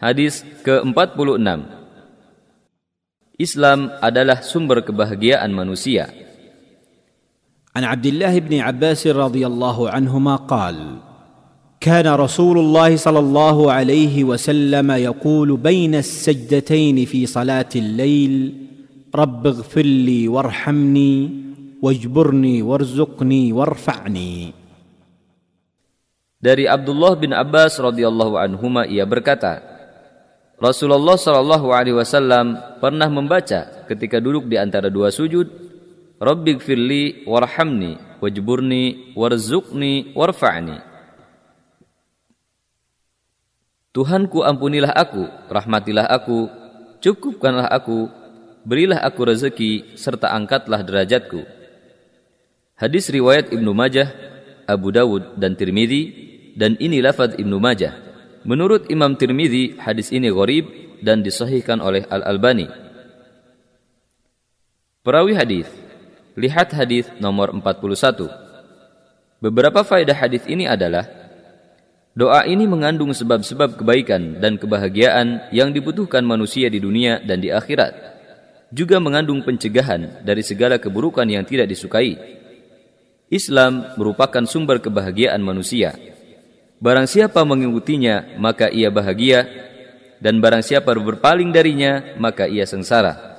Hadis ke-46 Islam adalah sumber kebahagiaan manusia. الله بن عباس رضي الله عنهما قال كان رسول الله صلى الله عليه وسلم يقول بين السجدتين في صلاة الليل رب اغفر لي وارحمني واجبرني وارزقني وارفعني Dari Abdullah bin Abbas radhiyallahu anhuma ia berkata, Rasulullah shallallahu alaihi wasallam pernah membaca ketika duduk di antara dua sujud, Rabbighfirli warhamni wajburni warzuqni warfa'ni. Tuhanku ampunilah aku, rahmatilah aku, cukupkanlah aku, berilah aku rezeki serta angkatlah derajatku. Hadis riwayat Ibnu Majah, Abu Dawud dan Tirmidzi dan ini lafaz Ibnu Majah. Menurut Imam Tirmidzi, hadis ini gharib dan disahihkan oleh Al-Albani. Perawi hadis. Lihat hadis nomor 41. Beberapa faedah hadis ini adalah Doa ini mengandung sebab-sebab kebaikan dan kebahagiaan yang dibutuhkan manusia di dunia dan di akhirat. Juga mengandung pencegahan dari segala keburukan yang tidak disukai. Islam merupakan sumber kebahagiaan manusia. Barang siapa mengikutinya, maka ia bahagia, dan barang siapa berpaling darinya, maka ia sengsara.